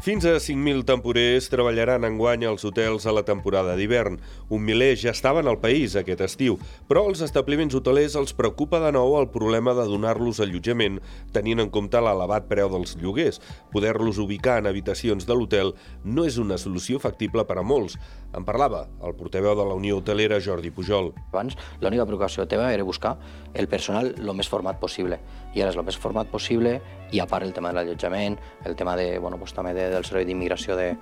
Fins a 5.000 temporers treballaran enguany als hotels a la temporada d'hivern. Un miler ja estaven al país aquest estiu, però els establiments hotelers els preocupa de nou el problema de donar-los allotjament, tenint en compte l'elevat preu dels lloguers. Poder-los ubicar en habitacions de l'hotel no és una solució factible per a molts. En parlava el portaveu de la Unió Hotelera, Jordi Pujol. Abans, l'única preocupació teva era buscar el personal el més format possible. I ara és el més format possible i a part el tema de l'allotjament, el tema de, bueno, pues, també de, del servei d'immigració de,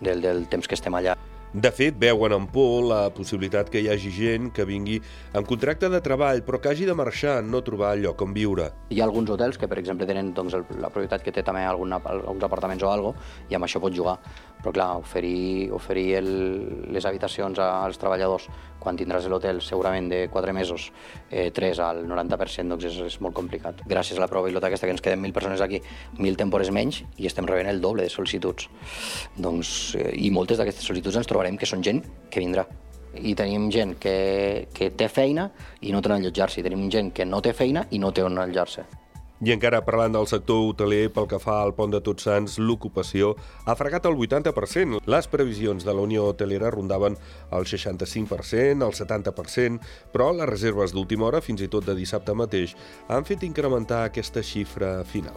del, del temps que estem allà. De fet, veuen en por la possibilitat que hi hagi gent que vingui en contracte de treball però que hagi de marxar, no trobar lloc on viure. Hi ha alguns hotels que, per exemple, tenen doncs, la propietat que té també algun, alguns apartaments o algo i amb això pots jugar. Però, clar, oferir, oferir el, les habitacions als treballadors quan tindràs l'hotel segurament de 4 mesos, eh, 3 al 90%, doncs és, és molt complicat. Gràcies a la prova pilota aquesta que ens queden 1.000 persones aquí, 1.000 tempores menys i estem rebent el doble de sol·licituds. Doncs, eh, I moltes d'aquestes sol·licituds ens trobarem que són gent que vindrà i tenim gent que, que té feina i no té on allotjar-se, tenim gent que no té feina i no té on allotjar-se. I encara parlant del sector hoteler, pel que fa al pont de Tots Sants, l'ocupació ha fregat el 80%. Les previsions de la Unió Hotelera rondaven el 65%, el 70%, però les reserves d'última hora, fins i tot de dissabte mateix, han fet incrementar aquesta xifra final.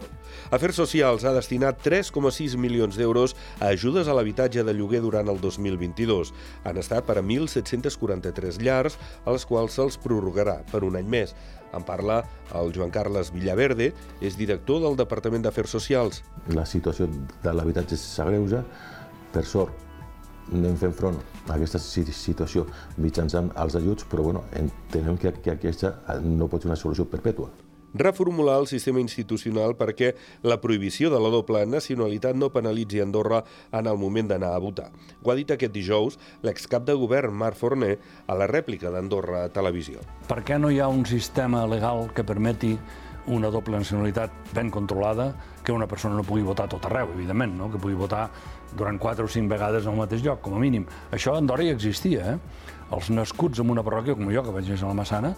Afers Socials ha destinat 3,6 milions d'euros a ajudes a l'habitatge de lloguer durant el 2022. Han estat per a 1.743 llars, a les quals se'ls prorrogarà per un any més. En parla el Joan Carles Villaverde, és director del Departament d'Afers Socials. La situació de l'habitatge s'agreuja. Per sort, anem fent front a aquesta situació mitjançant els ajuts, però bueno, entenem que, que aquesta no pot ser una solució perpètua reformular el sistema institucional perquè la prohibició de la doble nacionalitat no penalitzi Andorra en el moment d'anar a votar. Ho ha dit aquest dijous l'excap de govern Marc Forner a la rèplica d'Andorra a Televisió. Per què no hi ha un sistema legal que permeti una doble nacionalitat ben controlada que una persona no pugui votar tot arreu, evidentment, no? que pugui votar durant quatre o cinc vegades en el mateix lloc, com a mínim. Això a Andorra ja existia. Eh? Els nascuts en una parròquia com jo, que vaig néixer a la Massana,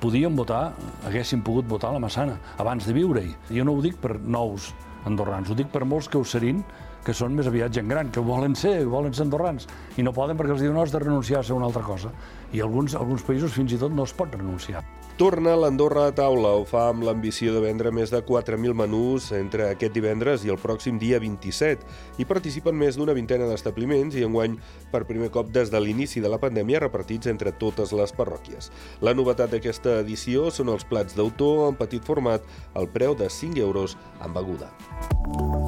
podíem votar, haguessin pogut votar a la Massana, abans de viure-hi. Jo no ho dic per nous andorrans, ho dic per molts que ho serien, que són més aviat gent gran, que volen ser, volen ser andorrans, i no poden perquè els diuen no, has de renunciar a ser una altra cosa. I alguns, alguns països fins i tot no es pot renunciar. Torna l'Andorra a taula, ho fa amb l'ambició de vendre més de 4.000 menús entre aquest divendres i el pròxim dia 27. Hi participen més d'una vintena d'establiments i enguany per primer cop des de l'inici de la pandèmia repartits entre totes les parròquies. La novetat d'aquesta edició són els plats d'autor en petit format al preu de 5 euros amb beguda.